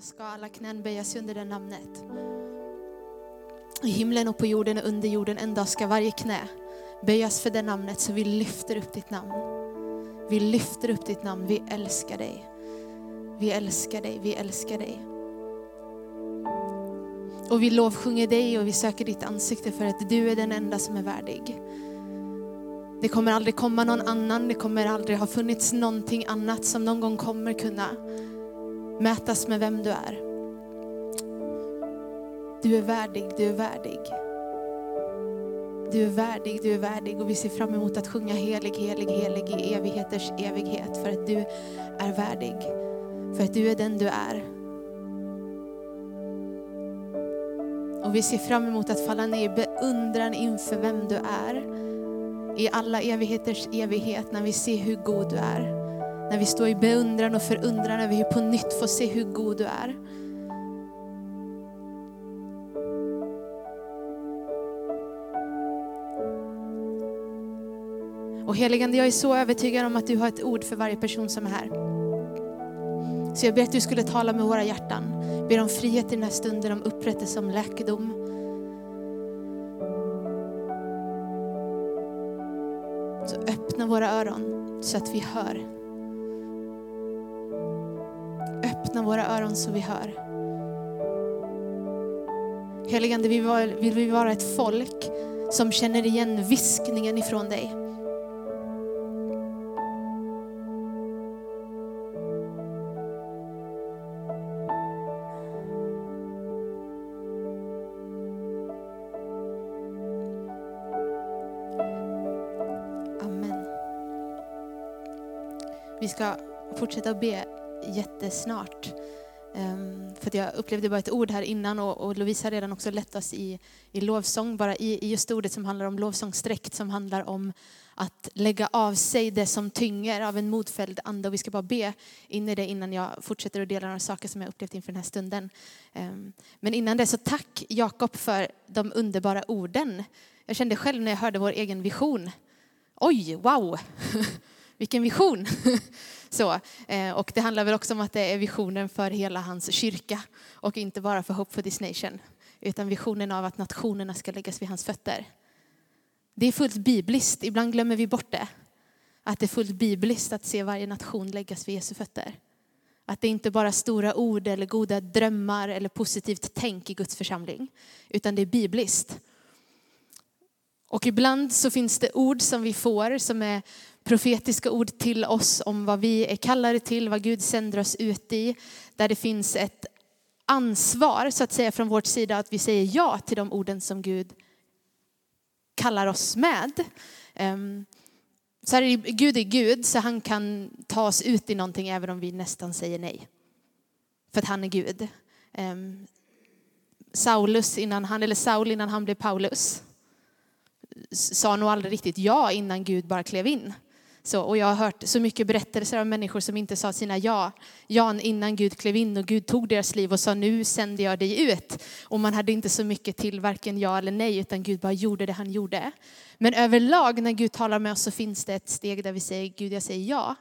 så ska alla knän böjas under det namnet. I himlen och på jorden och under jorden, en dag ska varje knä böjas för det namnet. Så vi lyfter upp ditt namn. Vi lyfter upp ditt namn, vi älskar dig. Vi älskar dig, vi älskar dig. Och vi lovsjunger dig och vi söker ditt ansikte för att du är den enda som är värdig. Det kommer aldrig komma någon annan, det kommer aldrig ha funnits någonting annat som någon gång kommer kunna mätas med vem du är. Du är värdig, du är värdig. Du är värdig, du är värdig och vi ser fram emot att sjunga helig, helig, helig i evigheters evighet för att du är värdig. För att du är den du är. Och vi ser fram emot att falla ner i beundran inför vem du är. I alla evigheters evighet när vi ser hur god du är. När vi står i beundran och förundran över hur på nytt får se hur god du är. Och heligande, jag är så övertygad om att du har ett ord för varje person som är här. Så jag ber att du skulle tala med våra hjärtan. Ber om frihet i den här stunden, om upprättelse, om läkedom. Så öppna våra öron så att vi hör. Öppna våra öron så vi hör. Heligande, vill vi vara ett folk som känner igen viskningen ifrån dig. Amen. Vi ska fortsätta att be jättesnart. Um, för jag upplevde bara ett ord här innan och, och Lovisa har redan också lett oss i, i lovsång, bara i, i just ordet som handlar om lovsångssträckt, som handlar om att lägga av sig det som tynger av en modfälld ande. Och vi ska bara be in i det innan jag fortsätter att dela några saker som jag upplevt inför den här stunden. Um, men innan det så tack Jakob för de underbara orden. Jag kände själv när jag hörde vår egen vision, oj, wow, vilken vision. Så, eh, och det handlar väl också om att det är visionen för hela hans kyrka och inte bara för Hope for this nation, utan visionen av att nationerna ska läggas vid hans fötter. Det är fullt bibliskt, ibland glömmer vi bort det. Att det är fullt bibliskt att se varje nation läggas vid Jesu fötter. Att det inte bara är stora ord eller goda drömmar eller positivt tänk i Guds församling, utan det är bibliskt. Och ibland så finns det ord som vi får som är profetiska ord till oss om vad vi är kallade till, vad Gud sänder oss ut i. Där det finns ett ansvar så att säga från vår sida att vi säger ja till de orden som Gud kallar oss med. Ehm, så här är Gud är Gud så han kan ta oss ut i någonting även om vi nästan säger nej. För att han är Gud. Ehm, Saulus innan han, eller Saul innan han blev Paulus sa nog aldrig riktigt ja innan Gud bara klev in. Så, och jag har hört så mycket berättelser av människor som inte sa sina ja, ja innan Gud klev in och Gud tog deras liv och sa nu sänder jag dig ut. Och man hade inte så mycket till varken ja eller nej utan Gud bara gjorde det han gjorde. Men överlag när Gud talar med oss så finns det ett steg där vi säger Gud jag säger ja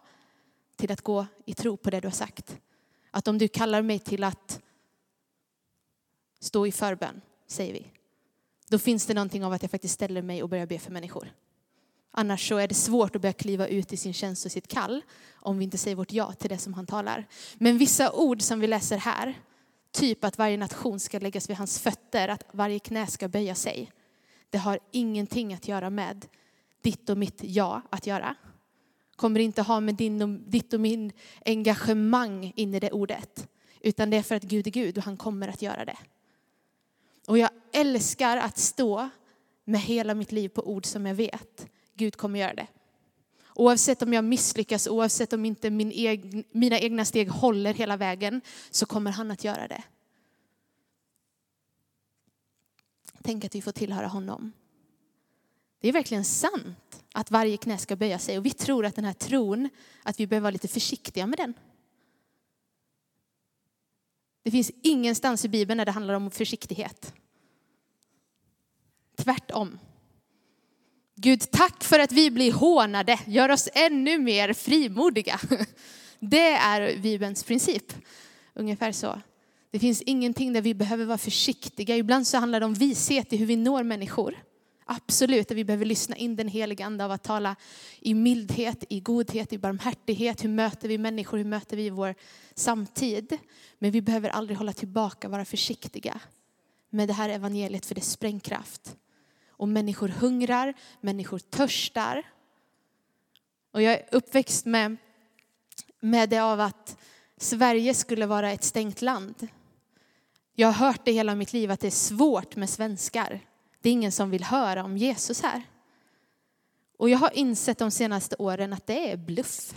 till att gå i tro på det du har sagt. Att om du kallar mig till att stå i förbön, säger vi, då finns det någonting av att jag faktiskt ställer mig och börjar be för människor. Annars så är det svårt att börja kliva ut i sin tjänst och sitt kall om vi inte säger vårt ja till det som han talar. Men vissa ord som vi läser här, typ att varje nation ska läggas vid hans fötter, att varje knä ska böja sig. Det har ingenting att göra med ditt och mitt ja att göra. Kommer inte ha med din och, ditt och min engagemang in i det ordet. Utan det är för att Gud är Gud och han kommer att göra det. Och jag älskar att stå med hela mitt liv på ord som jag vet Gud kommer göra det. Oavsett om jag misslyckas, oavsett om inte min egen, mina egna steg håller hela vägen, så kommer han att göra det. Tänk att vi får tillhöra honom. Det är verkligen sant att varje knä ska böja sig och vi tror att den här tron, att vi behöver vara lite försiktiga med den. Det finns ingenstans i Bibeln där det handlar om försiktighet. Tvärtom. Gud, tack för att vi blir hånade. Gör oss ännu mer frimodiga. Det är Bibelns princip. Ungefär så. Det finns ingenting där vi behöver vara försiktiga. Ibland så handlar det om vishet i hur vi når människor. Absolut, där vi behöver lyssna in den heliga ande av att tala i mildhet, i godhet, i barmhärtighet. Hur möter vi människor? Hur möter vi vår samtid? Men vi behöver aldrig hålla tillbaka, vara försiktiga med det här evangeliet för det sprängkraft. Och människor hungrar, människor törstar. Och jag är uppväxt med, med det av att Sverige skulle vara ett stängt land. Jag har hört det hela mitt liv att det är svårt med svenskar. Det är ingen som vill höra om Jesus här. Och jag har insett de senaste åren att det är bluff.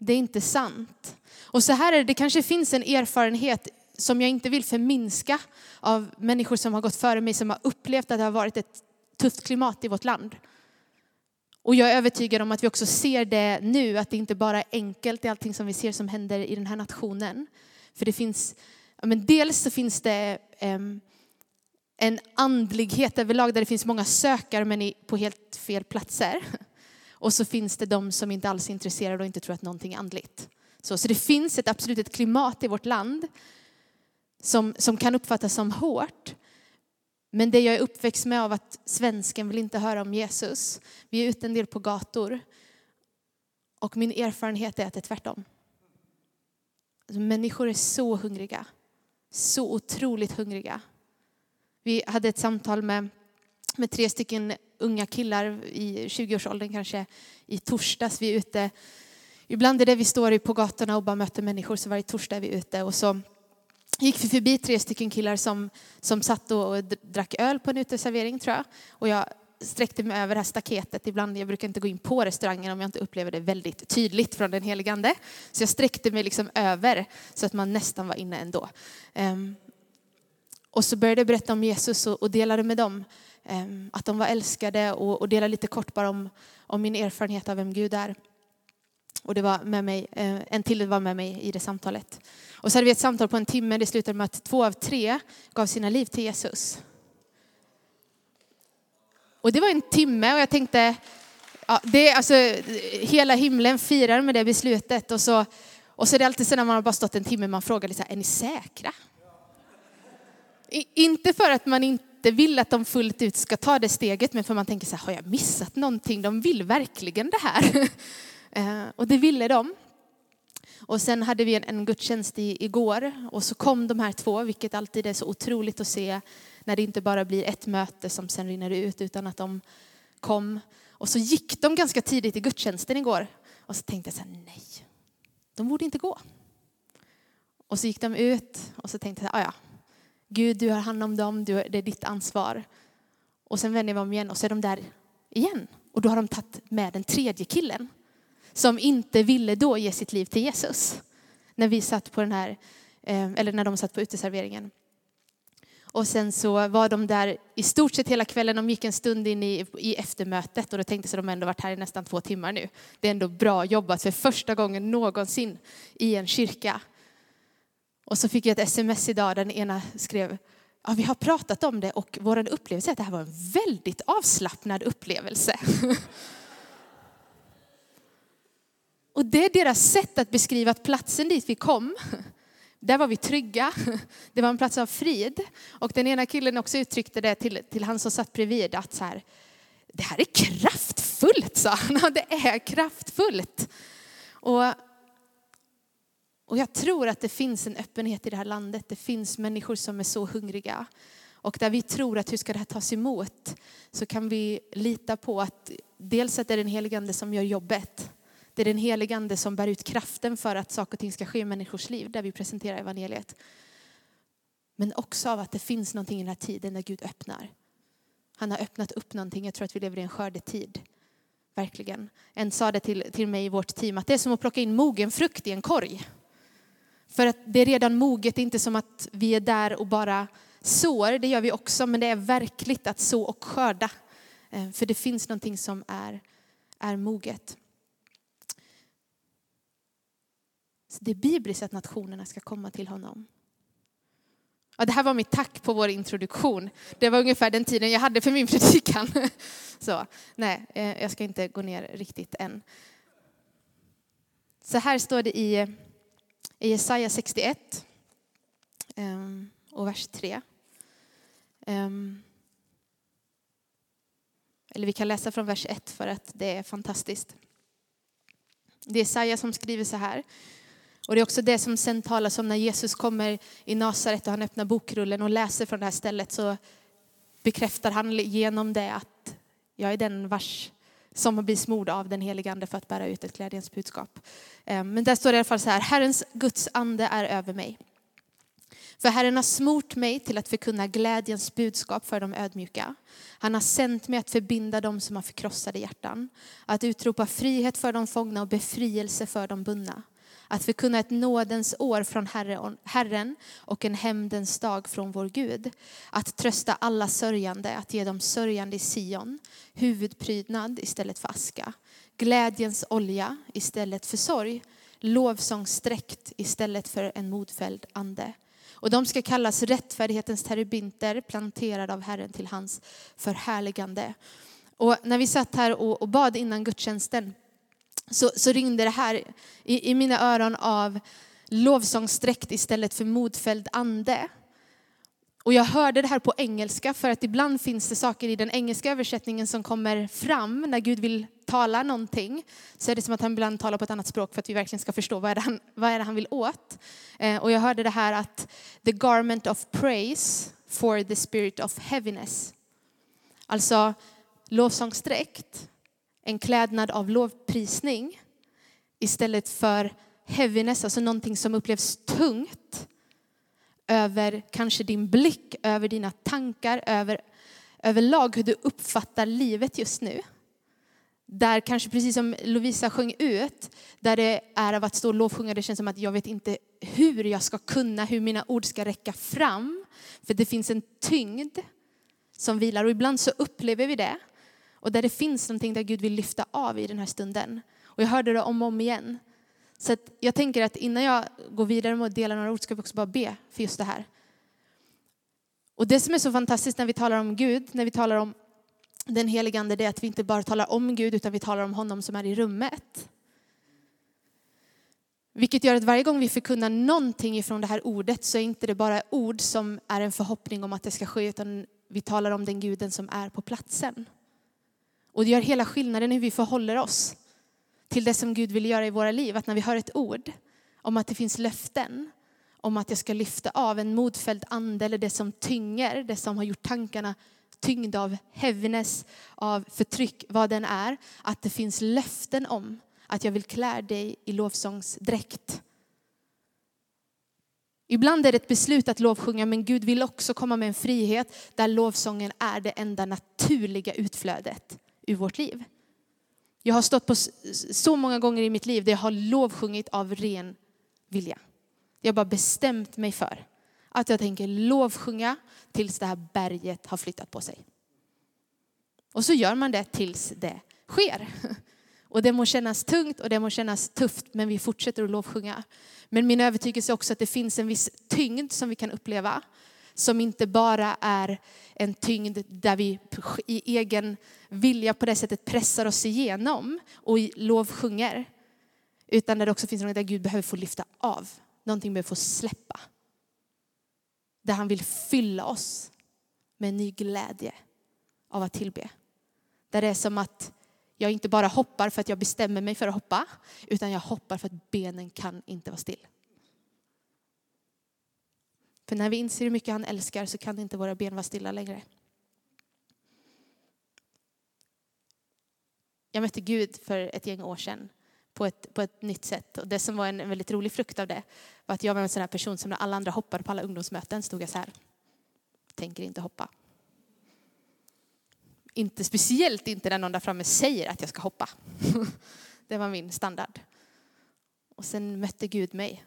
Det är inte sant. Och så här är det, det kanske finns en erfarenhet som jag inte vill förminska av människor som har gått före mig som har upplevt att det har varit ett tufft klimat i vårt land. Och jag är övertygad om att vi också ser det nu, att det inte bara är enkelt i allting som vi ser som händer i den här nationen. För det finns, men dels så finns det um, en andlighet överlag där det finns många sökare men på helt fel platser. Och så finns det de som inte alls är intresserade och inte tror att någonting är andligt. Så, så det finns ett absolut ett klimat i vårt land som, som kan uppfattas som hårt. Men det jag är uppväxt med av att svensken vill inte höra om Jesus. Vi är ute en del på gator. Och min erfarenhet är att det är tvärtom. Alltså, människor är så hungriga. Så otroligt hungriga. Vi hade ett samtal med, med tre stycken unga killar i 20-årsåldern kanske i torsdags. Vi är ute, ibland är det vi står på gatorna och bara möter människor, så varje torsdag är vi ute. Och så gick vi förbi tre stycken killar som, som satt och drack öl på en uteservering tror jag. Och jag sträckte mig över det här staketet. Ibland, jag brukar inte gå in på restaurangen om jag inte upplever det väldigt tydligt från den helige ande. Så jag sträckte mig liksom över så att man nästan var inne ändå. Um, och så började jag berätta om Jesus och, och delade med dem Ehm, att de var älskade och, och dela lite kort bara om, om min erfarenhet av vem Gud är. Och det var med mig, eh, en till var med mig i det samtalet. Och så hade vi ett samtal på en timme. Det slutade med att två av tre gav sina liv till Jesus. Och det var en timme och jag tänkte, ja, det, alltså, hela himlen firar med det beslutet. Och så, och så är det alltid så när man har bara stått en timme, man frågar lite, är ni säkra? I, inte för att man inte inte vill att de fullt ut ska ta det steget, men för man tänker så här, har jag missat någonting? De vill verkligen det här. Eh, och det ville de. Och sen hade vi en, en gudstjänst i, igår och så kom de här två, vilket alltid är så otroligt att se när det inte bara blir ett möte som sen rinner ut utan att de kom. Och så gick de ganska tidigt i gudstjänsten igår och så tänkte jag så här, nej, de borde inte gå. Och så gick de ut och så tänkte jag, ja, Gud du har hand om dem, du, det är ditt ansvar. Och sen vänder jag mig om igen och så är de där igen. Och då har de tagit med den tredje killen som inte ville då ge sitt liv till Jesus. När vi satt på den här, eh, eller när de satt på uteserveringen. Och sen så var de där i stort sett hela kvällen. De gick en stund in i, i eftermötet och då tänkte sig de ändå varit här i nästan två timmar nu. Det är ändå bra jobbat för första gången någonsin i en kyrka. Och så fick jag ett sms idag den ena skrev Ja, vi har pratat om det och vår upplevelse är att det här var en väldigt avslappnad upplevelse. Och det är deras sätt att beskriva att platsen dit vi kom, där var vi trygga. Det var en plats av frid. Och den ena killen också uttryckte det till, till han som satt bredvid att så här, det här är kraftfullt, sa han. Det är kraftfullt. Och, och jag tror att det finns en öppenhet i det här landet. Det finns människor som är så hungriga. Och där vi tror att hur ska det här tas emot? Så kan vi lita på att dels att det är den helige Ande som gör jobbet. Det är den helige Ande som bär ut kraften för att saker och ting ska ske i människors liv, där vi presenterar evangeliet. Men också av att det finns någonting i den här tiden när Gud öppnar. Han har öppnat upp någonting. Jag tror att vi lever i en skördetid. Verkligen. En sa det till, till mig i vårt team att det är som att plocka in mogen frukt i en korg. För att det är redan moget, det är inte som att vi är där och bara sår, det gör vi också, men det är verkligt att så och skörda. Eh, för det finns någonting som är, är moget. Så det är bibliskt att nationerna ska komma till honom. Ja, det här var mitt tack på vår introduktion. Det var ungefär den tiden jag hade för min predikan. Så, nej, eh, jag ska inte gå ner riktigt än. Så här står det i, i Jesaja 61. Ehm, och vers 3. Ehm, eller vi kan läsa från vers 1 för att det är fantastiskt. Det är Jesaja som skriver så här. Och det är också det som sen talas om när Jesus kommer i Nasaret och han öppnar bokrullen och läser från det här stället så bekräftar han genom det att jag är den vars som blir smord av den helige ande för att bära ut ett glädjens budskap. Ehm, men där står det i alla fall så här, Herrens Guds ande är över mig. För Herren har smort mig till att förkunna glädjens budskap för de ödmjuka. Han har sänt mig att förbinda dem som har förkrossade hjärtan, att utropa frihet för de fångna och befrielse för de bundna att förkunna ett nådens år från Herren och en hämndens dag från vår Gud. Att trösta alla sörjande, att ge dem sörjande i Sion, huvudprydnad istället för aska, glädjens olja istället för sorg, lovsångsdräkt istället för en modfälld ande. Och de ska kallas rättfärdighetens terubinter, planterade av Herren till hans förhärligande. Och när vi satt här och, och bad innan gudstjänsten så, så ringde det här i, i mina öron av lovsångsdräkt istället för modfälld ande. Och jag hörde det här på engelska för att ibland finns det saker i den engelska översättningen som kommer fram när Gud vill tala någonting. Så är det som att han ibland talar på ett annat språk för att vi verkligen ska förstå vad är det han, vad är det han vill åt. Eh, och jag hörde det här att the garment of praise for the spirit of heaviness. Alltså lovsångsdräkt en klädnad av lovprisning istället för heaviness, alltså någonting som upplevs tungt över kanske din blick, över dina tankar, över överlag hur du uppfattar livet just nu. Där kanske precis som Lovisa sjöng ut, där det är av att stå och lovsjunga, det känns som att jag vet inte hur jag ska kunna, hur mina ord ska räcka fram. För det finns en tyngd som vilar och ibland så upplever vi det. Och där det finns någonting där Gud vill lyfta av i den här stunden. Och jag hörde det om och om igen. Så jag tänker att innan jag går vidare med att dela några ord ska vi också bara be för just det här. Och det som är så fantastiskt när vi talar om Gud, när vi talar om den helige Ande, det är att vi inte bara talar om Gud utan vi talar om honom som är i rummet. Vilket gör att varje gång vi förkunnar någonting ifrån det här ordet så är inte det bara ord som är en förhoppning om att det ska ske utan vi talar om den guden som är på platsen. Och det gör hela skillnaden hur vi förhåller oss till det som Gud vill göra i våra liv. Att när vi hör ett ord om att det finns löften, om att jag ska lyfta av en modfälld ande eller det som tynger, det som har gjort tankarna tyngda av heaviness, av förtryck, vad den är. Att det finns löften om att jag vill klä dig i lovsångsdräkt. Ibland är det ett beslut att lovsjunga, men Gud vill också komma med en frihet där lovsången är det enda naturliga utflödet ur vårt liv. Jag har stått på så många gånger i mitt liv där jag har lovsjungit av ren vilja. Jag har bara bestämt mig för att jag tänker lovsjunga tills det här berget har flyttat på sig. Och så gör man det tills det sker. Och det må kännas tungt och det må kännas tufft, men vi fortsätter att lovsjunga. Men min övertygelse är också att det finns en viss tyngd som vi kan uppleva som inte bara är en tyngd där vi i egen vilja på det sättet pressar oss igenom och lovsjunger. Utan där det också finns något där Gud behöver få lyfta av. Någonting behöver få släppa. Där han vill fylla oss med en ny glädje av att tillbe. Där det är som att jag inte bara hoppar för att jag bestämmer mig för att hoppa, utan jag hoppar för att benen kan inte vara still. För när vi inser hur mycket han älskar så kan inte våra ben vara stilla längre. Jag mötte Gud för ett gäng år sedan på ett, på ett nytt sätt. Och det som var en väldigt rolig frukt av det var att jag var en sån här person som när alla andra hoppade på alla ungdomsmöten stod jag så här. Tänker inte hoppa. Inte speciellt inte när någon där framme säger att jag ska hoppa. Det var min standard. Och sen mötte Gud mig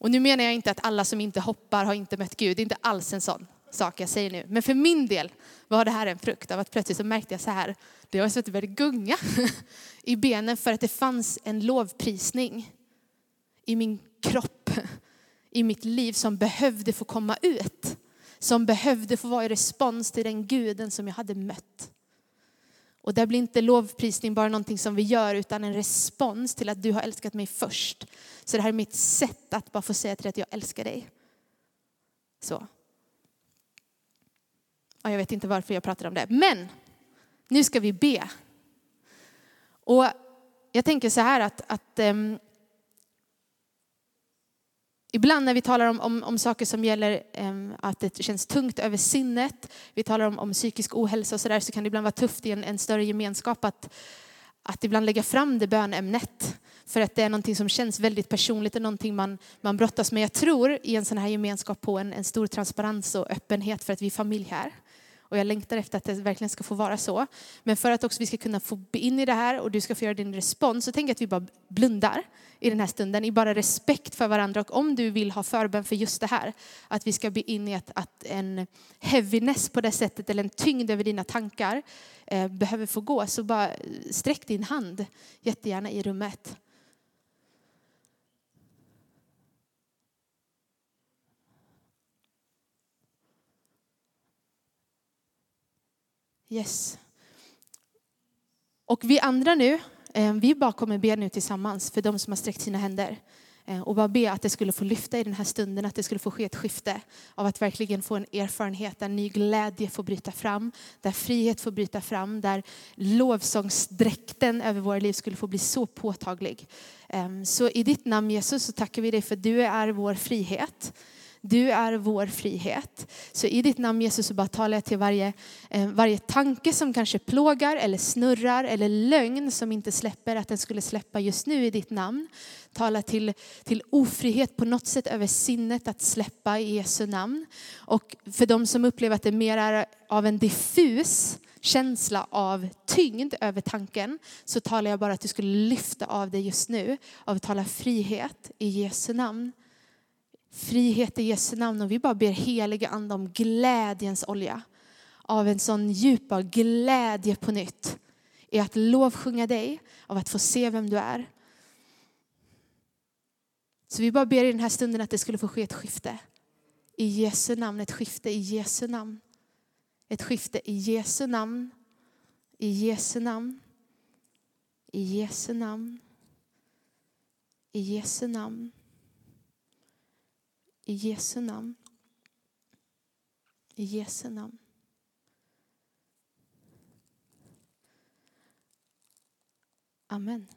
och nu menar jag inte att alla som inte hoppar har inte mött Gud. Det är inte alls en sån sak jag säger nu. Men för min del var det här en frukt av att plötsligt så märkte jag så här, det var så att det började gunga i benen för att det fanns en lovprisning i min kropp, i mitt liv som behövde få komma ut. Som behövde få vara i respons till den guden som jag hade mött. Och där blir inte lovprisning bara någonting som vi gör utan en respons till att du har älskat mig först. Så det här är mitt sätt att bara få säga till dig att jag älskar dig. Så. Ja, jag vet inte varför jag pratar om det. Men nu ska vi be. Och jag tänker så här att, att um, Ibland när vi talar om, om, om saker som gäller um, att det känns tungt över sinnet, vi talar om, om psykisk ohälsa och sådär, så kan det ibland vara tufft i en, en större gemenskap att, att ibland lägga fram det bönämnet. För att det är någonting som känns väldigt personligt och någonting man, man brottas med. Jag tror i en sån här gemenskap på en, en stor transparens och öppenhet för att vi är familj här. Och jag längtar efter att det verkligen ska få vara så. Men för att också vi ska kunna få in i det här och du ska få göra din respons så tänker jag att vi bara blundar i den här stunden i bara respekt för varandra. Och om du vill ha förbön för just det här, att vi ska be in i att, att en heaviness på det sättet eller en tyngd över dina tankar eh, behöver få gå, så bara sträck din hand jättegärna i rummet. Yes. Och vi andra nu, eh, vi bara kommer be nu tillsammans för de som har sträckt sina händer. Eh, och bara be att det skulle få lyfta i den här stunden, att det skulle få ske ett skifte av att verkligen få en erfarenhet där ny glädje får bryta fram, där frihet får bryta fram, där lovsångsdräkten över våra liv skulle få bli så påtaglig. Ehm, så i ditt namn Jesus så tackar vi dig för du är vår frihet. Du är vår frihet. Så i ditt namn Jesus så bara talar jag till varje, eh, varje tanke som kanske plågar eller snurrar eller lögn som inte släpper, att den skulle släppa just nu i ditt namn. Tala till, till ofrihet på något sätt över sinnet att släppa i Jesu namn. Och för de som upplever att det mer är av en diffus känsla av tyngd över tanken så talar jag bara att du skulle lyfta av dig just nu av att tala frihet i Jesu namn frihet i Jesu namn och vi bara ber heliga ande om glädjens olja. Av en sån djupa glädje på nytt. I att lovsjunga dig, av att få se vem du är. Så vi bara ber i den här stunden att det skulle få ske ett skifte. I Jesu namn, ett skifte i Jesu namn. Ett skifte i Jesu namn. I Jesu namn. I Jesu namn. I Jesu namn. I Jesu namn. I Jesu namn. Amen.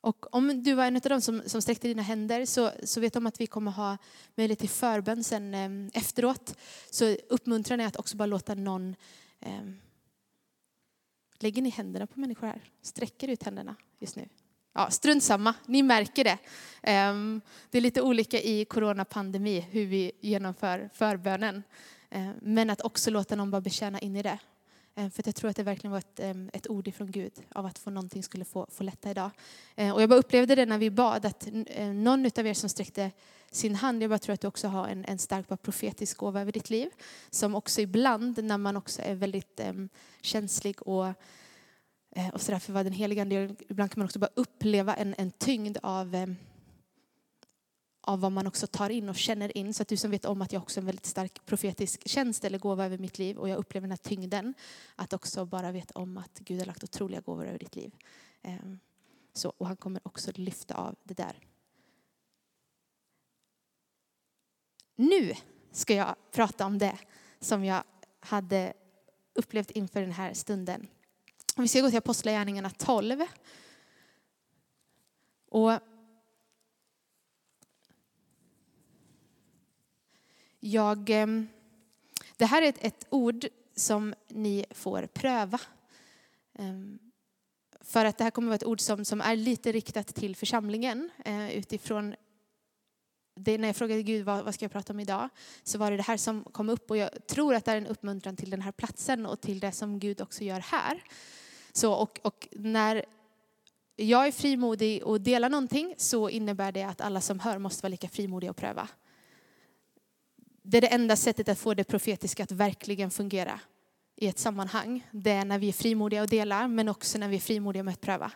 Och om du var en av dem som, som sträckte dina händer så, så vet om att vi kommer ha möjlighet till förbön sen eh, efteråt. Så uppmuntran är att också bara låta någon eh, Lägger ni händerna på människor här? Sträcker ut händerna just nu? Ja, strunt samma, ni märker det. Ehm, det är lite olika i coronapandemi hur vi genomför förbönen. Ehm, men att också låta någon bara betjäna in i det. Ehm, för jag tror att det verkligen var ett, ett ord ifrån Gud av att få någonting skulle få, få lätta idag. Och jag bara upplevde det när vi bad att någon av er som sträckte sin hand, jag bara tror att du också har en, en stark profetisk gåva över ditt liv. Som också ibland när man också är väldigt um, känslig och Eh, och så därför var den heliga Ande, ibland kan man också bara uppleva en, en tyngd av, eh, av vad man också tar in och känner in. Så att du som vet om att jag också har en väldigt stark profetisk tjänst eller gåva över mitt liv och jag upplever den här tyngden, att också bara veta om att Gud har lagt otroliga gåvor över ditt liv. Ehm, så, och han kommer också lyfta av det där. Nu ska jag prata om det som jag hade upplevt inför den här stunden. Vi ska gå till Apostlagärningarna 12. Och jag, ehm, det här är ett, ett ord som ni får pröva. Ehm, för att det här kommer att vara ett ord som, som är lite riktat till församlingen eh, utifrån det, när jag frågade Gud vad, vad ska jag prata om idag, så var det det här som kom upp och jag tror att det är en uppmuntran till den här platsen och till det som Gud också gör här. Så, och, och när jag är frimodig och delar någonting så innebär det att alla som hör måste vara lika frimodiga och pröva. Det är det enda sättet att få det profetiska att verkligen fungera i ett sammanhang. Det är när vi är frimodiga och delar, men också när vi är frimodiga med att pröva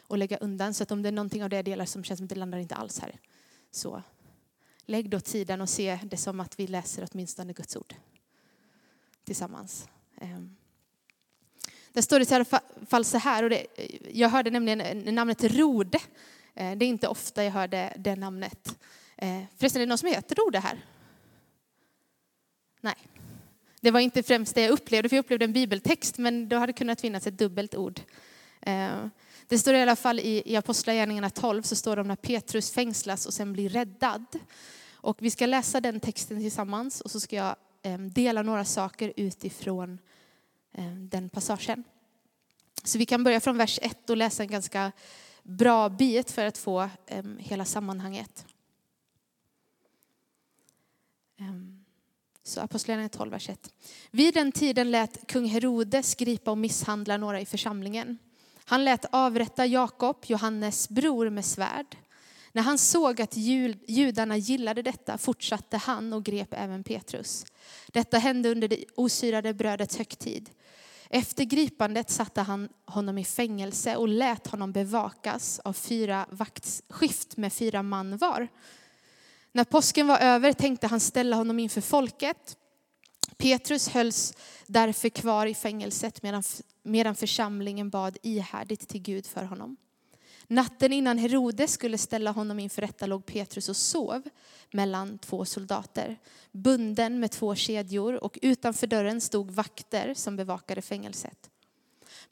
och lägga undan. Så att om det är någonting av det jag delar som känns som att det landar inte alls här, så lägg då tiden och se det som att vi läser åtminstone Guds ord tillsammans. Ehm. Där står det i alla fall så här, och det, jag hörde nämligen namnet Rode. Eh, det är inte ofta jag hör det, det namnet. Eh, förresten, är det någon som heter Rode här? Nej. Det var inte främst det jag upplevde, för jag upplevde en bibeltext, men då hade det kunnat finnas ett dubbelt ord. Eh, det står i alla fall i, i Apostlagärningarna 12, så står det om när Petrus fängslas och sen blir räddad. Och vi ska läsa den texten tillsammans och så ska jag dela några saker utifrån eh, Eh, den passagen. Så vi kan börja från vers 1 och läsa en ganska bra bit för att få ehm, hela sammanhanget. Ehm, så Apostlagärningarna 12, vers 1. Vid den tiden lät kung Herodes gripa och misshandla några i församlingen. Han lät avrätta Jakob, Johannes bror, med svärd. När han såg att judarna gillade detta fortsatte han och grep även Petrus. Detta hände under det osyrade brödets högtid. Efter gripandet satte han honom i fängelse och lät honom bevakas av fyra vaktskift med fyra man var. När påsken var över tänkte han ställa honom inför folket. Petrus hölls därför kvar i fängelset medan, medan församlingen bad ihärdigt till Gud för honom. Natten innan Herodes skulle ställa honom inför rätta låg Petrus och sov mellan två soldater, bunden med två kedjor och utanför dörren stod vakter som bevakade fängelset.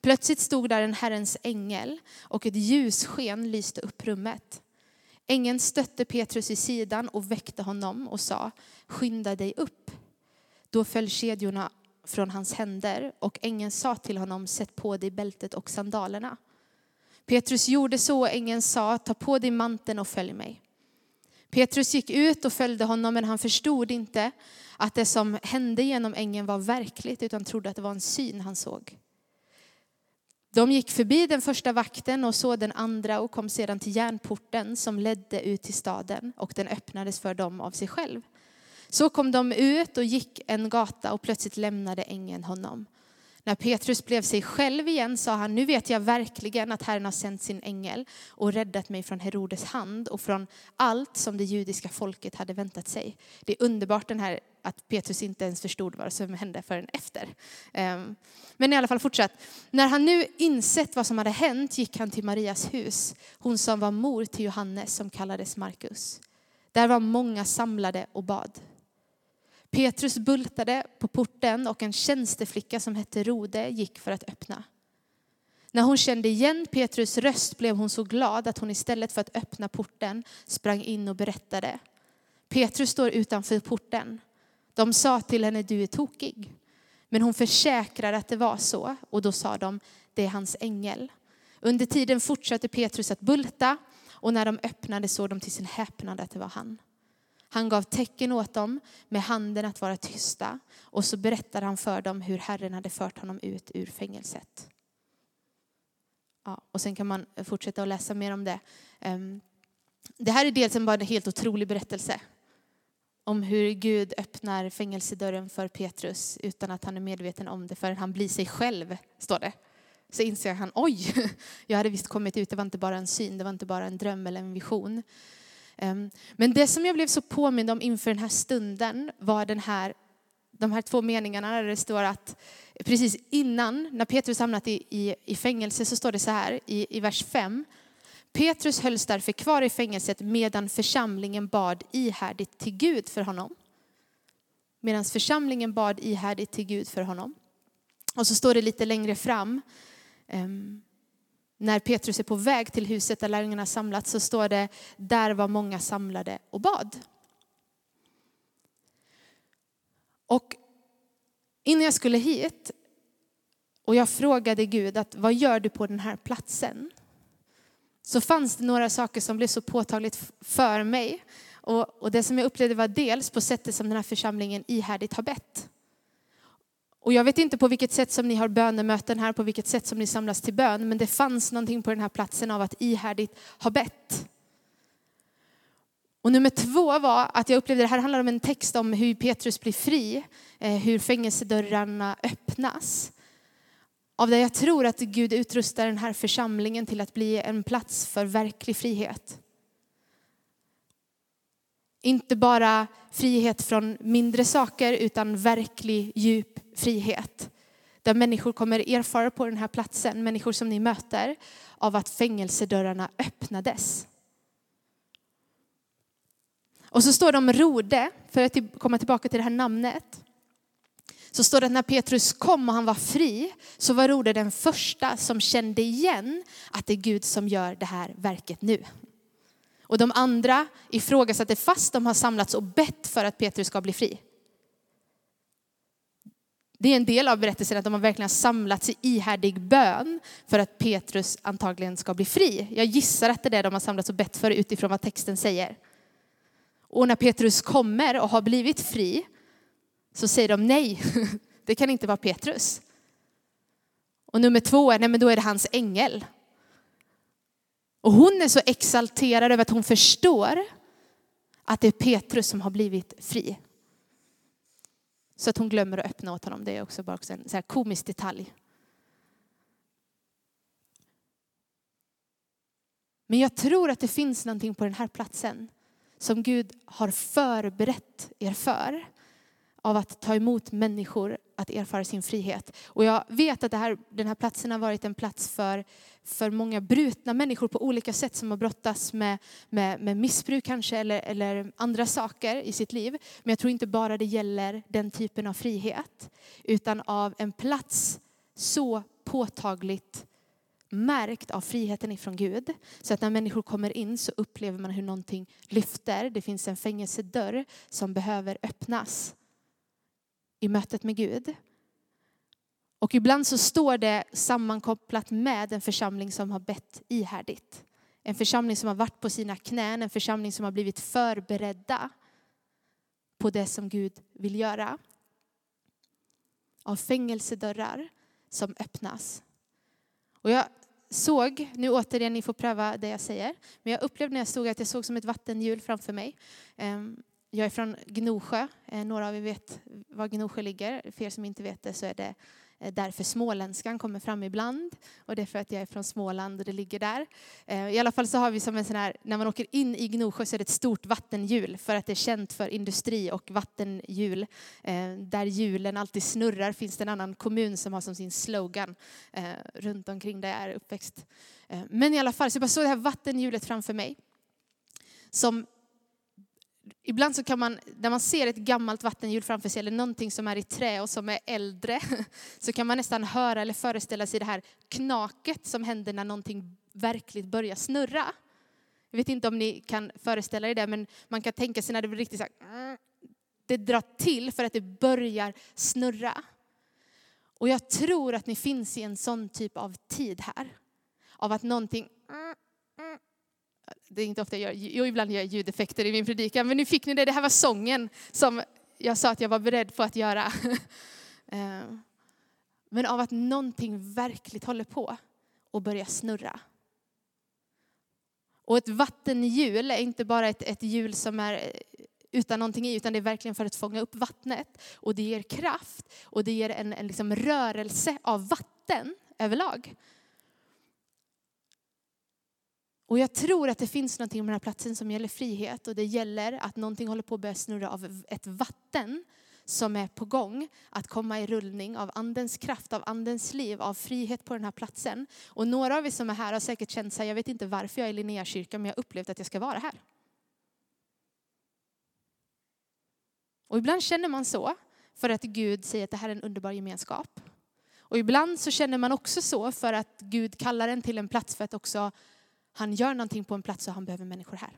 Plötsligt stod där en Herrens ängel och ett ljussken lyste upp rummet. Ängeln stötte Petrus i sidan och väckte honom och sa, skynda dig upp. Då föll kedjorna från hans händer och ängeln sa till honom, sätt på dig bältet och sandalerna. Petrus gjorde så och ängeln sa, ta på dig manteln och följ mig. Petrus gick ut och följde honom men han förstod inte att det som hände genom ängeln var verkligt utan trodde att det var en syn han såg. De gick förbi den första vakten och såg den andra och kom sedan till järnporten som ledde ut till staden och den öppnades för dem av sig själv. Så kom de ut och gick en gata och plötsligt lämnade ängeln honom. När Petrus blev sig själv igen sa han, nu vet jag verkligen att Herren har sänt sin ängel och räddat mig från Herodes hand och från allt som det judiska folket hade väntat sig. Det är underbart den här att Petrus inte ens förstod vad som hände förrän efter. Ehm, men i alla fall fortsatt. När han nu insett vad som hade hänt gick han till Marias hus, hon som var mor till Johannes som kallades Markus. Där var många samlade och bad. Petrus bultade på porten och en tjänsteflicka som hette Rode gick för att öppna. När hon kände igen Petrus röst blev hon så glad att hon istället för att öppna porten sprang in och berättade. Petrus står utanför porten. De sa till henne, du är tokig. Men hon försäkrade att det var så och då sa de, det är hans ängel. Under tiden fortsatte Petrus att bulta och när de öppnade såg de till sin häpnad att det var han. Han gav tecken åt dem med handen att vara tysta och så berättade han för dem hur Herren hade fört honom ut ur fängelset. Ja, och sen kan man fortsätta att läsa mer om det. Ehm, det här är dels en bara en helt otrolig berättelse om hur Gud öppnar fängelsedörren för Petrus utan att han är medveten om det förrän han blir sig själv, står det. Så inser han, oj, jag hade visst kommit ut, det var inte bara en syn, det var inte bara en dröm eller en vision. Ehm, men det som jag blev så påmind om inför den här stunden var den här, de här två meningarna där det står att precis innan, när Petrus hamnat i, i, i fängelse, så står det så här i, i vers 5. Petrus hölls därför kvar i fängelset medan församlingen bad ihärdigt till Gud för honom. Medan församlingen bad ihärdigt till Gud för honom. Och så står det lite längre fram, ehm, när Petrus är på väg till huset där lärjungarna samlats så står det, där var många samlade och bad. Och innan jag skulle hit och jag frågade Gud att vad gör du på den här platsen? Så fanns det några saker som blev så påtagligt för mig. Och, och det som jag upplevde var dels på sättet som den här församlingen ihärdigt har bett. Och jag vet inte på vilket sätt som ni har bönemöten här, på vilket sätt som ni samlas till bön, men det fanns någonting på den här platsen av att ihärdigt ha bett. Och nummer två var att jag upplevde, det här handlar om en text om hur Petrus blir fri, eh, hur fängelsedörrarna öppnas. Av det jag tror att Gud utrustar den här församlingen till att bli en plats för verklig frihet. Inte bara frihet från mindre saker utan verklig djup frihet. Där människor kommer erfara på den här platsen, människor som ni möter, av att fängelsedörrarna öppnades. Och så står det om Rode, för att komma tillbaka till det här namnet. Så står det att när Petrus kom och han var fri så var Rode den första som kände igen att det är Gud som gör det här verket nu. Och de andra ifrågasatte fast de har samlats och bett för att Petrus ska bli fri. Det är en del av berättelsen att de har verkligen samlats i ihärdig bön för att Petrus antagligen ska bli fri. Jag gissar att det är det de har samlats och bett för utifrån vad texten säger. Och när Petrus kommer och har blivit fri så säger de nej, det kan inte vara Petrus. Och nummer två är, nej men då är det hans ängel. Och hon är så exalterad över att hon förstår att det är Petrus som har blivit fri. Så att hon glömmer att öppna åt honom. Det är också bara en så här komisk detalj. Men jag tror att det finns någonting på den här platsen som Gud har förberett er för av att ta emot människor att erfara sin frihet. Och jag vet att det här, den här platsen har varit en plats för, för många brutna människor på olika sätt som har brottats med, med, med missbruk kanske eller, eller andra saker i sitt liv. Men jag tror inte bara det gäller den typen av frihet utan av en plats så påtagligt märkt av friheten ifrån Gud. Så att när människor kommer in så upplever man hur någonting lyfter. Det finns en fängelsedörr som behöver öppnas i mötet med Gud. Och ibland så står det sammankopplat med en församling som har bett ihärdigt. En församling som har varit på sina knän, en församling som har blivit förberedda på det som Gud vill göra. Av fängelsedörrar som öppnas. Och jag såg, nu återigen, ni får pröva det jag säger, men jag upplevde när jag stod att jag såg som ett vattenhjul framför mig. Ehm, jag är från Gnosjö. Eh, några av er vet var Gnosjö ligger. För er som inte vet det så är det eh, därför småländskan kommer fram ibland. Och det är för att jag är från Småland och det ligger där. Eh, I alla fall så har vi som en sån här, när man åker in i Gnosjö så är det ett stort vattenhjul för att det är känt för industri och vattenhjul. Där hjulen alltid snurrar finns det en annan kommun som har som sin slogan runt omkring där jag är uppväxt. Men i alla fall, så jag bara såg det här vattenhjulet framför mig. Som Ibland så kan man, när man ser ett gammalt vattenhjul framför sig eller någonting som är i trä och som är äldre, så kan man nästan höra eller föreställa sig det här knaket som händer när någonting verkligt börjar snurra. Jag vet inte om ni kan föreställa er det, men man kan tänka sig när det blir riktigt så här, det drar till för att det börjar snurra. Och jag tror att ni finns i en sån typ av tid här. Av att någonting det är inte ofta jag gör, jo ibland gör jag ljudeffekter i min predikan, men nu fick ni det, det här var sången som jag sa att jag var beredd på att göra. Eh, men av att någonting verkligt håller på och börjar snurra. Och ett vattenhjul är inte bara ett, ett hjul som är eh, utan någonting i, utan det är verkligen för att fånga upp vattnet. Och det ger kraft och det ger en, en liksom rörelse av vatten överlag. Och jag tror att det finns någonting på den här platsen som gäller frihet och det gäller att någonting håller på att börja snurra av ett vatten som är på gång att komma i rullning av andens kraft, av andens liv, av frihet på den här platsen. Och några av er som är här har säkert känt sig, jag vet inte varför jag är i Linnéakyrkan, men jag har upplevt att jag ska vara här. Och ibland känner man så för att Gud säger att det här är en underbar gemenskap. Och ibland så känner man också så för att Gud kallar en till en plats för att också han gör någonting på en plats och han behöver människor här.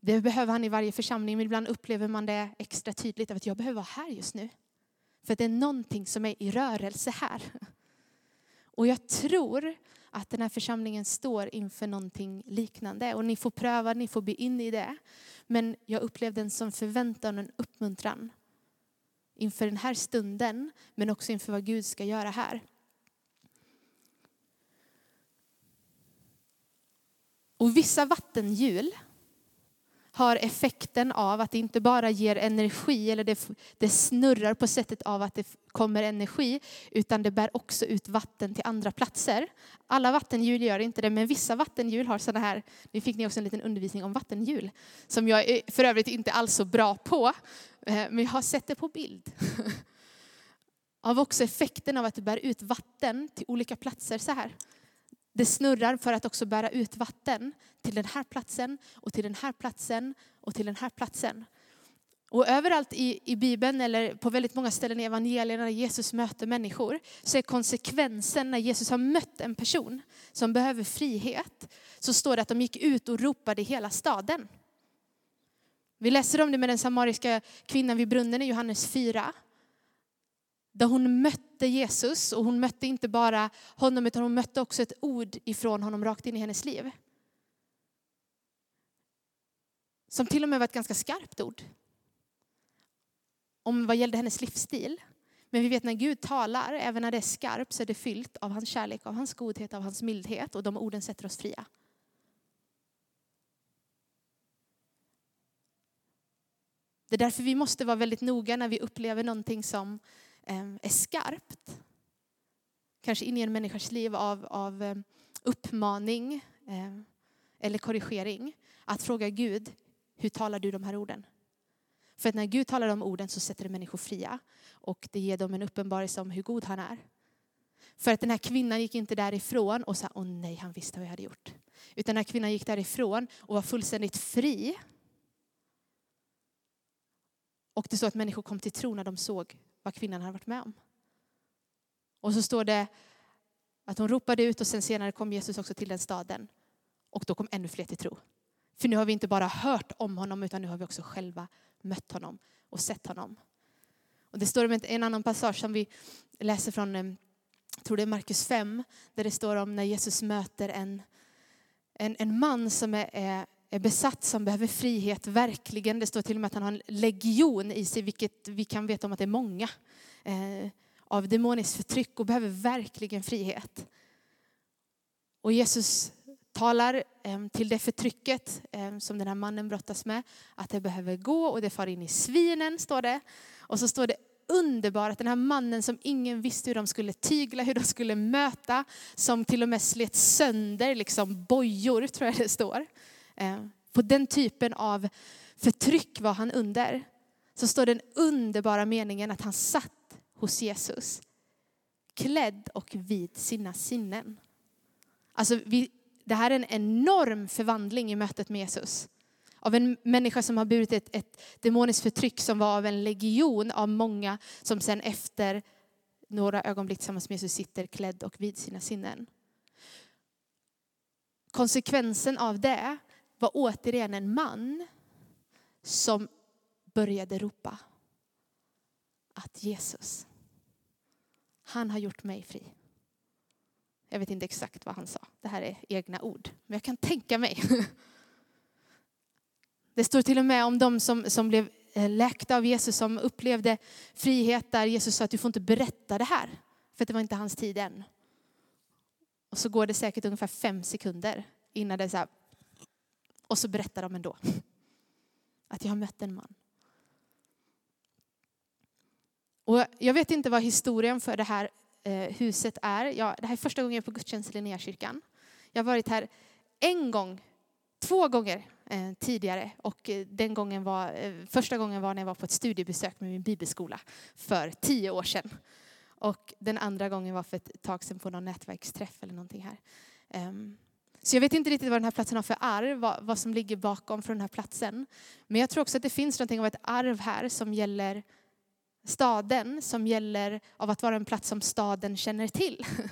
Det behöver han i varje församling, men ibland upplever man det extra tydligt av att jag behöver vara här just nu. För det är någonting som är i rörelse här. Och jag tror att den här församlingen står inför någonting liknande. Och ni får pröva, ni får bli in i det. Men jag upplevde en som förväntan och en uppmuntran inför den här stunden, men också inför vad Gud ska göra här. Och vissa vattenhjul har effekten av att det inte bara ger energi, eller det, det, snurrar på sättet av att det kommer energi, utan det bär också ut vatten till andra platser. Alla vattenhjul gör inte det, men vissa vattenhjul har sådana här, nu fick ni också en liten undervisning om vattenhjul, som jag är för övrigt inte alls så bra på, eh, men jag har sett det på bild. Av också effekten av att det bär ut vatten till olika platser så här det snurrar för att också bära ut vatten till den här platsen och till den här platsen och till den här platsen. Och överallt i, i Bibeln eller på väldigt många ställen i evangelierna när Jesus möter människor så är konsekvensen när Jesus har mött en person som behöver frihet så står det att de gick ut och ropade i hela staden. Vi läser om det med den samariska kvinnan vid brunnen i Johannes 4. Där hon mötte Jesus och hon mötte inte bara honom utan hon mötte också ett ord ifrån honom rakt in i hennes liv. Som till och med var ett ganska skarpt ord. Om vad gällde hennes livsstil. Men vi vet när Gud talar, även när det är skarpt, så är det fyllt av hans kärlek, av hans godhet, av hans mildhet och de orden sätter oss fria. Det är därför vi måste vara väldigt noga när vi upplever någonting som Ehm, är skarpt. Kanske in i en människas liv av, av ehm, uppmaning ehm, eller korrigering. Att fråga Gud, hur talar du de här orden? För att när Gud talar de orden så sätter det människor fria. Och det ger dem en uppenbarelse om hur god han är. För att den här kvinnan gick inte därifrån och sa, åh nej, han visste vad jag hade gjort. Utan den här kvinnan gick därifrån och var fullständigt fri och det står att människor kom till tro när de såg vad kvinnan hade varit med om. Och så står det att hon ropade ut och sen senare kom Jesus också till den staden. Och då kom ännu fler till tro. För nu har vi inte bara hört om honom utan nu har vi också själva mött honom och sett honom. Och det står om en annan passage som vi läser från, eh, jag tror det är Markus 5, där det står om när Jesus möter en, en, en man som är, är är besatt, som behöver frihet, verkligen. Det står till och med att han har en legion i sig, vilket vi kan veta om att det är många, eh, av demoniskt förtryck och behöver verkligen frihet. Och Jesus talar eh, till det förtrycket eh, som den här mannen brottas med, att det behöver gå och det far in i svinen, står det. Och så står det underbart att den här mannen som ingen visste hur de skulle tygla, hur de skulle möta, som till och med slet sönder liksom bojor, tror jag det står. Eh, på den typen av förtryck var han under. Så står den underbara meningen att han satt hos Jesus. Klädd och vid sina sinnen. Alltså vi, det här är en enorm förvandling i mötet med Jesus. Av en människa som har burit ett, ett demoniskt förtryck som var av en legion av många som sen efter några ögonblick tillsammans med Jesus sitter klädd och vid sina sinnen. Konsekvensen av det var återigen en man som började ropa att Jesus, han har gjort mig fri. Jag vet inte exakt vad han sa. Det här är egna ord. Men jag kan tänka mig. Det står till och med om de som, som blev eh, läkta av Jesus, som upplevde frihet där Jesus sa att du får inte berätta det här. För det var inte hans tid än. Och så går det säkert ungefär fem sekunder innan det är så här, och så berättar de ändå att jag har mött en man. Och jag vet inte vad historien för det här eh, huset är. Jag, det här är första gången jag är på gudstjänst i Linnéakyrkan. Jag har varit här en gång, två gånger eh, tidigare. Och eh, den gången var, eh, första gången var när jag var på ett studiebesök med min bibelskola för tio år sedan. Och den andra gången var för ett tag sedan på någon nätverksträff eller någonting här. Um, så jag vet inte riktigt vad den här platsen har för arv, vad, vad som ligger bakom för den här platsen. Men jag tror också att det finns någonting av ett arv här som gäller staden, som gäller av att vara en plats som staden känner till.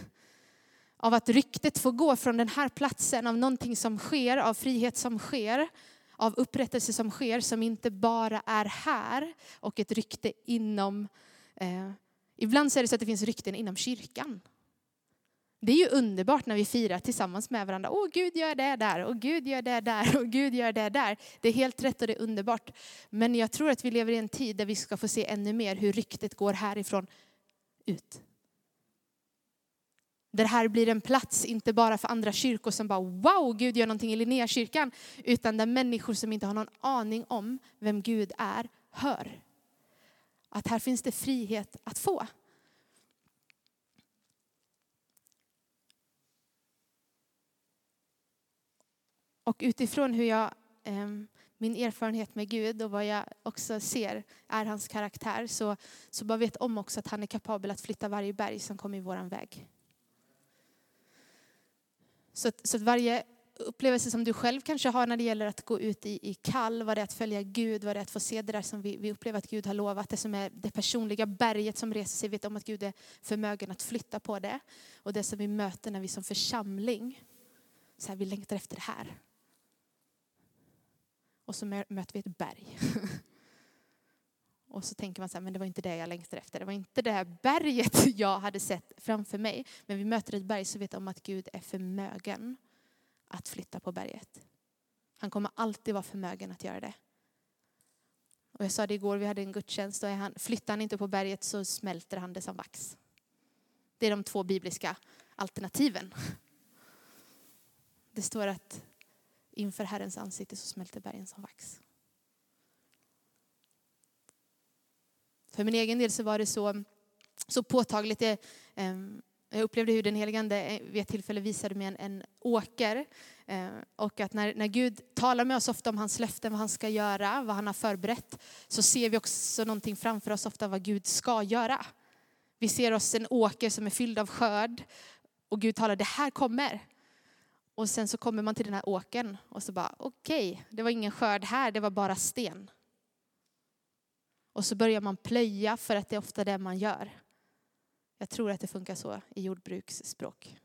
Av att ryktet får gå från den här platsen, av någonting som sker, av frihet som sker, av upprättelse som sker, som inte bara är här och ett rykte inom... Eh, ibland så är det så att det finns rykten inom kyrkan. Det är ju underbart när vi firar tillsammans med varandra. Åh, Gud gör det där och Gud gör det där och Gud gör det där. Det är helt rätt och det är underbart. Men jag tror att vi lever i en tid där vi ska få se ännu mer hur ryktet går härifrån ut. Där det här blir en plats, inte bara för andra kyrkor som bara wow, Gud gör någonting i Linnéakyrkan. Utan där människor som inte har någon aning om vem Gud är, hör. Att här finns det frihet att få. Och utifrån hur jag, ehm, min erfarenhet med Gud och vad jag också ser är hans karaktär så, så bara vet om också att han är kapabel att flytta varje berg som kommer i våran väg. Så att, så att varje upplevelse som du själv kanske har när det gäller att gå ut i, i kall, vad det är att följa Gud, vad det är att få se det där som vi, vi upplever att Gud har lovat, det som är det personliga berget som reser sig, vet om att Gud är förmögen att flytta på det. Och det som vi möter när vi som församling, så här, vi längtar efter det här. Och så möter vi ett berg. Och så tänker man så här, men det var inte det jag längtade efter. Det var inte det här berget jag hade sett framför mig. Men vi möter ett berg så vet om att Gud är förmögen att flytta på berget. Han kommer alltid vara förmögen att göra det. Och jag sa det igår, vi hade en gudstjänst och han, flyttar han inte på berget så smälter han det som vax. Det är de två bibliska alternativen. Det står att inför Herrens ansikte så smälter bergen som vax. För min egen del så var det så, så påtagligt. Det, ehm, jag upplevde hur den helige Ande eh, vid ett tillfälle visade mig en, en åker. Eh, och att när, när Gud talar med oss ofta om hans löften, vad han ska göra, vad han har förberett, så ser vi också någonting framför oss ofta vad Gud ska göra. Vi ser oss en åker som är fylld av skörd och Gud talar, det här kommer. Och sen så kommer man till den här åken och så bara, okej, okay, det var ingen skörd här, det var bara sten. Och så börjar man plöja för att det är ofta det man gör. Jag tror att det funkar så i jordbruksspråk.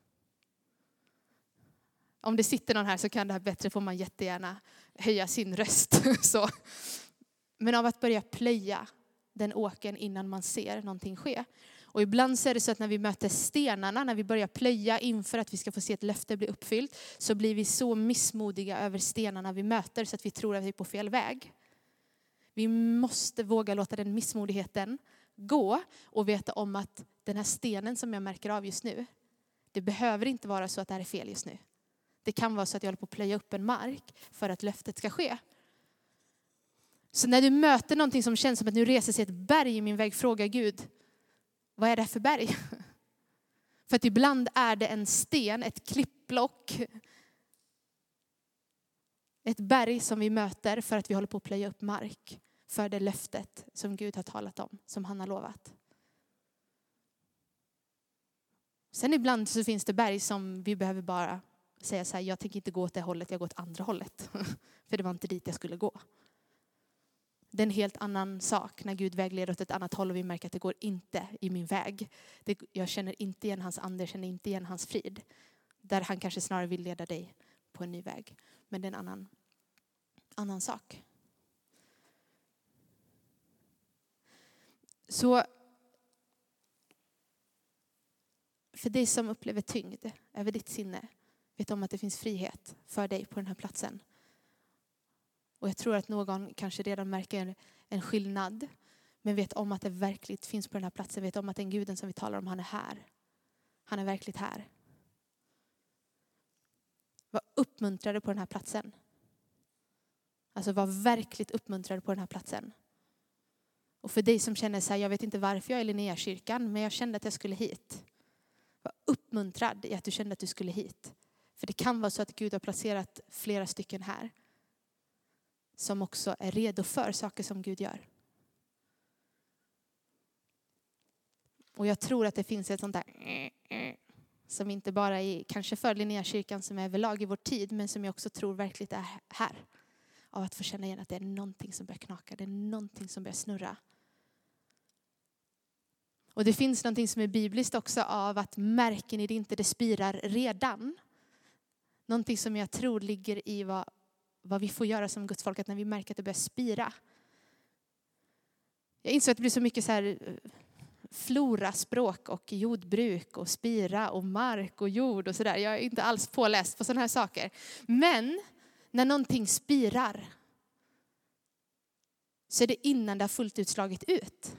Om det sitter någon här så kan det här bättre får man jättegärna höja sin röst. så. Men av att börja plöja den åken innan man ser någonting ske. Och ibland så är det så att när vi möter stenarna, när vi börjar plöja inför att vi ska få se ett löfte bli uppfyllt, så blir vi så missmodiga över stenarna vi möter så att vi tror att vi är på fel väg. Vi måste våga låta den missmodigheten gå och veta om att den här stenen som jag märker av just nu, det behöver inte vara så att det här är fel just nu. Det kan vara så att jag håller på att plöja upp en mark för att löftet ska ske. Så när du möter någonting som känns som att nu reser sig ett berg i min väg, fråga Gud, vad är det för berg? För att ibland är det en sten, ett klippblock, ett berg som vi möter för att vi håller på att plöja upp mark för det löftet som Gud har talat om, som han har lovat. Sen ibland så finns det berg som vi behöver bara säga så här, jag tänker inte gå åt det hållet, jag går åt andra hållet. För det var inte dit jag skulle gå. Det är en helt annan sak när Gud vägleder åt ett annat håll och vi märker att det går inte i min väg. Det, jag känner inte igen hans ande, jag känner inte igen hans frid. Där han kanske snarare vill leda dig på en ny väg. Men det är en annan, annan sak. Så för dig som upplever tyngd över ditt sinne, vet om att det finns frihet för dig på den här platsen. Och jag tror att någon kanske redan märker en skillnad, men vet om att det verkligt finns på den här platsen, vet om att den guden som vi talar om, han är här. Han är verkligt här. Var uppmuntrade på den här platsen. Alltså var verkligt uppmuntrade på den här platsen. Och för dig som känner så här, jag vet inte varför jag är i Linnéakyrkan, men jag kände att jag skulle hit. Var uppmuntrad i att du kände att du skulle hit. För det kan vara så att Gud har placerat flera stycken här som också är redo för saker som Gud gör. Och jag tror att det finns ett sånt där som inte bara är kanske för Linnéakyrkan som är överlag i vår tid, men som jag också tror verkligen är här. Av att få känna igen att det är någonting som börjar knaka, det är någonting som börjar snurra. Och det finns någonting som är bibliskt också av att märker ni det inte, det spirar redan. Någonting som jag tror ligger i vad, vad vi får göra som Guds folk, att när vi märker att det börjar spira. Jag inser att det blir så mycket så här eh, floraspråk och jordbruk och spira och mark och jord och sådär. Jag är inte alls påläst på sådana här saker. Men när någonting spirar så är det innan det har fullt ut slagit ut.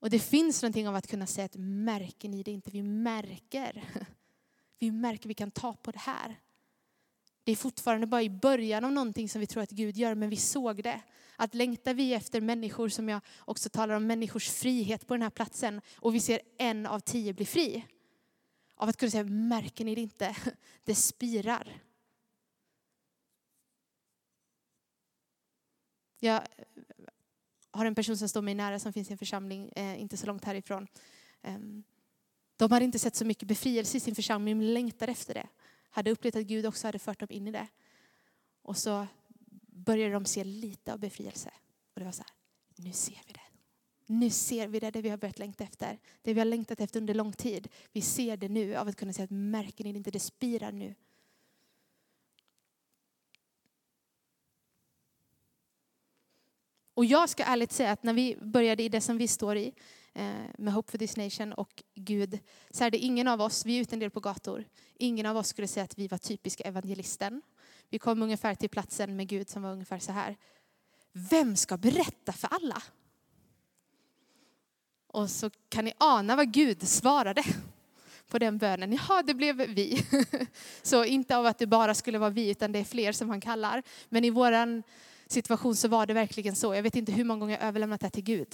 Och det finns någonting av att kunna säga att märker ni det inte? Vi märker. Vi märker vi kan ta på det här. Det är fortfarande bara i början av någonting som vi tror att Gud gör, men vi såg det. Att längtar vi efter människor, som jag också talar om, människors frihet på den här platsen, och vi ser en av tio bli fri. Av att kunna säga, märker ni det inte? Det spirar. Jag har en person som står mig nära som finns i en församling eh, inte så långt härifrån. Eh, de hade inte sett så mycket befrielse i sin församling men längtar efter det hade upplevt att Gud också hade fört dem in i det. Och så började de se lite av befrielse. Och det var så här, nu ser vi det. Nu ser vi det, det vi har börjat längta efter. Det vi har längtat efter under lång tid. Vi ser det nu av att kunna säga att märker ni inte, det spirar nu. Och jag ska ärligt säga att när vi började i det som vi står i, Eh, med Hope for this nation och Gud, så är det ingen av oss, vi är ute en del på gator, ingen av oss skulle säga att vi var typiska evangelisten. Vi kom ungefär till platsen med Gud som var ungefär så här. Vem ska berätta för alla? Och så kan ni ana vad Gud svarade på den bönen. Ja, det blev vi. Så inte av att det bara skulle vara vi, utan det är fler som han kallar. Men i vår situation så var det verkligen så. Jag vet inte hur många gånger jag överlämnat det till Gud.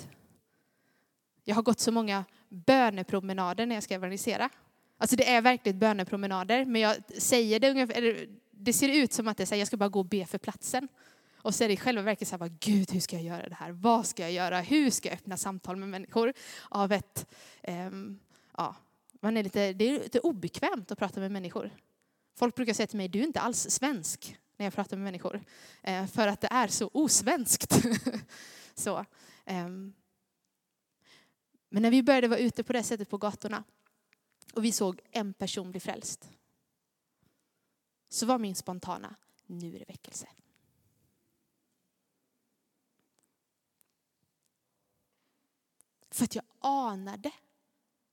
Jag har gått så många bönepromenader när jag ska evangelisera. Alltså det är verkligen bönepromenader, men jag säger det ungefär, det ser ut som att det är så här, jag ska bara gå och be för platsen. Och så är det i själva verket så här, Gud hur ska jag göra det här? Vad ska jag göra? Hur ska jag öppna samtal med människor? Av ett, um, ja, man är lite, det är lite obekvämt att prata med människor. Folk brukar säga till mig, du är inte alls svensk när jag pratar med människor. Eh, för att det är så osvenskt. så, um, men när vi började vara ute på det sättet på gatorna och vi såg en person bli frälst. Så var min spontana, nu är det väckelse. För att jag anade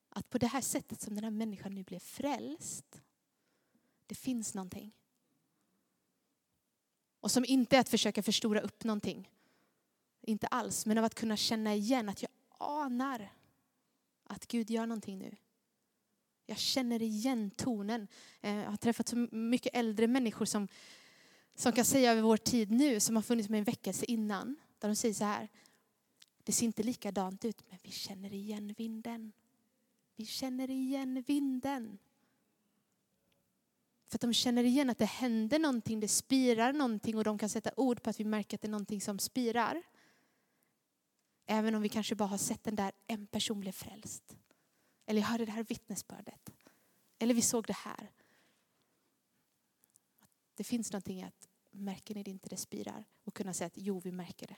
att på det här sättet som den här människan nu blev frälst, det finns någonting. Och som inte är att försöka förstora upp någonting. Inte alls, men av att kunna känna igen att jag anar att Gud gör någonting nu. Jag känner igen tonen. Eh, jag har träffat så mycket äldre människor som, som kan säga över vår tid nu, som har funnits med en väckelse innan. Där de säger så här, det ser inte likadant ut, men vi känner igen vinden. Vi känner igen vinden. För att de känner igen att det händer någonting, det spirar någonting och de kan sätta ord på att vi märker att det är någonting som spirar. Även om vi kanske bara har sett den där, en person blev frälst. Eller jag hörde det här vittnesbördet. Eller vi såg det här. Det finns någonting att, märker ni det inte, det spirar? Och kunna säga att jo, vi märker det.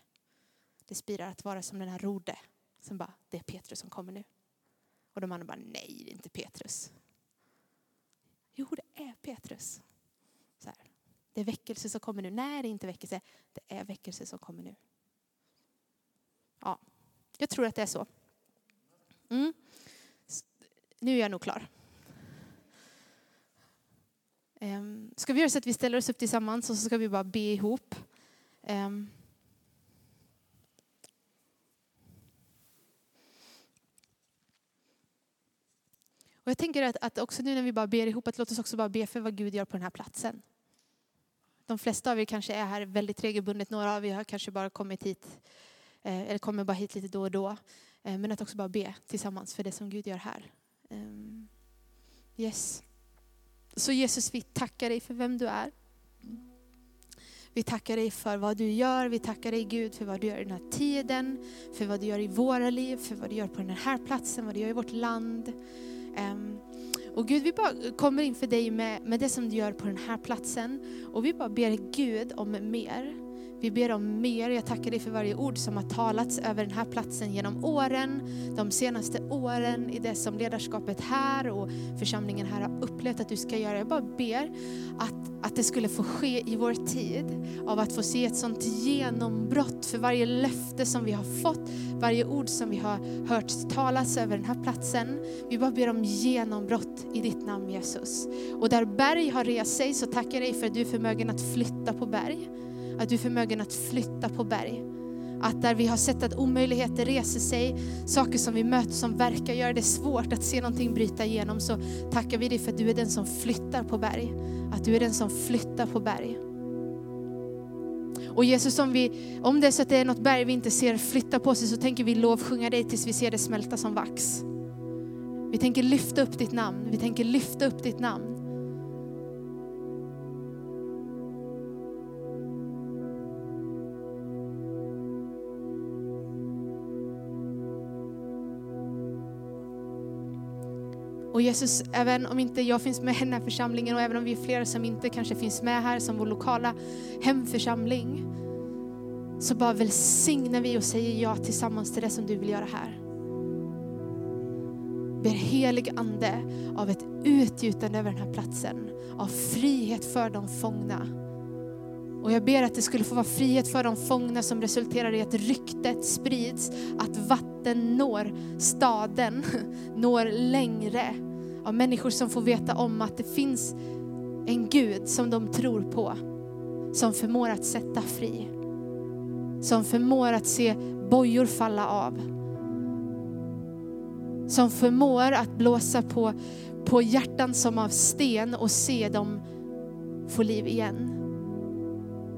Det spirar att vara som den här Rode som bara, det är Petrus som kommer nu. Och de andra bara, nej det är inte Petrus. Jo det är Petrus. Så här. Det är väckelse som kommer nu. Nej det är inte väckelse, det är väckelse som kommer nu. Ja, jag tror att det är så. Mm. Nu är jag nog klar. Ehm, ska vi göra så att vi ställer oss upp tillsammans och så ska vi bara be ihop. Ehm. Och jag tänker att, att, också nu när vi bara ber ihop, att låt oss också bara be för vad Gud gör på den här platsen. De flesta av er kanske är här väldigt regelbundet, några av er har kanske bara kommit hit, eh, Eh, eller kommer bara hit lite då och då. Eh, men att också bara be tillsammans för det som Gud gör här. Ehm, yes. Så Jesus, vi tackar dig för vem du är. Vi tackar dig för vad du gör. Vi tackar dig Gud för vad du gör i den här tiden, för vad du gör i våra liv, för vad du gör på den här platsen, vad du gör i vårt land. Ehm, och Gud, vi bara kommer inför dig med, med det som du gör på den här platsen. Och vi bara ber Gud om mer. Vi ber om mer. Jag tackar dig för varje ord som har talats över den här platsen genom åren, de senaste åren, i det som ledarskapet här och församlingen här har upplevt att du ska göra. Jag bara ber att, att det skulle få ske i vår tid, av att få se ett sånt genombrott för varje löfte som vi har fått, varje ord som vi har hört talas över den här platsen. Vi bara ber om genombrott i ditt namn Jesus. Och där berg har rest sig så tackar jag dig för att du är förmögen att flytta på berg. Att du är förmögen att flytta på berg. Att där vi har sett att omöjligheter reser sig, saker som vi möter som verkar göra det svårt att se någonting bryta igenom, så tackar vi dig för att du är den som flyttar på berg. Att du är den som flyttar på berg. Och Jesus, om, vi, om det är så att det är något berg vi inte ser flytta på sig, så tänker vi lovsjunga dig tills vi ser det smälta som vax. Vi tänker lyfta upp ditt namn, vi tänker lyfta upp ditt namn. Och Jesus, även om inte jag finns med i den här församlingen och även om vi är flera som inte kanske finns med här som vår lokala hemförsamling, så bara välsignar vi och säger ja tillsammans till det som du vill göra här. Ber helig ande av ett utgjutande över den här platsen, av frihet för de fångna. Och jag ber att det skulle få vara frihet för de fångna som resulterar i att ryktet sprids, att vatten når staden, når längre. Av människor som får veta om att det finns en Gud som de tror på, som förmår att sätta fri. Som förmår att se bojor falla av. Som förmår att blåsa på, på hjärtan som av sten och se dem få liv igen.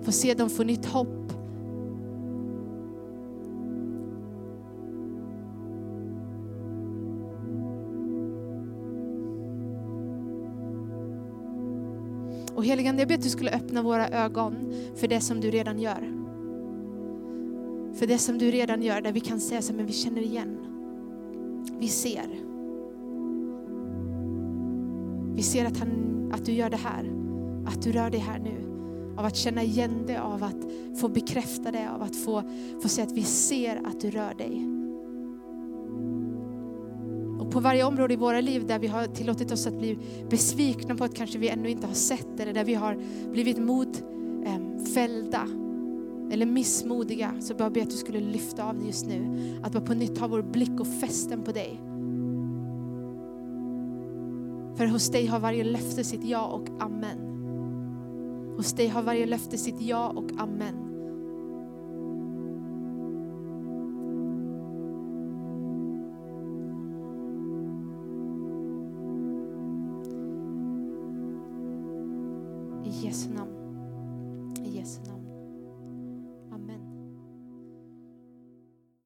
Få se dem få nytt hopp. Heligande, jag ber att du skulle öppna våra ögon för det som du redan gör. För det som du redan gör, där vi kan säga så men vi känner igen. Vi ser. Vi ser att, han, att du gör det här, att du rör dig här nu. Av att känna igen det, av att få bekräfta det, av att få, få se att vi ser att du rör dig. På varje område i våra liv där vi har tillåtit oss att bli besvikna på att kanske vi ännu inte har sett eller där vi har blivit modfällda ehm, eller missmodiga så bara be att du skulle lyfta av det just nu. Att bara på nytt ha vår blick och fästen på dig. För hos dig har varje löfte sitt ja och amen. Hos dig har varje löfte sitt ja och amen.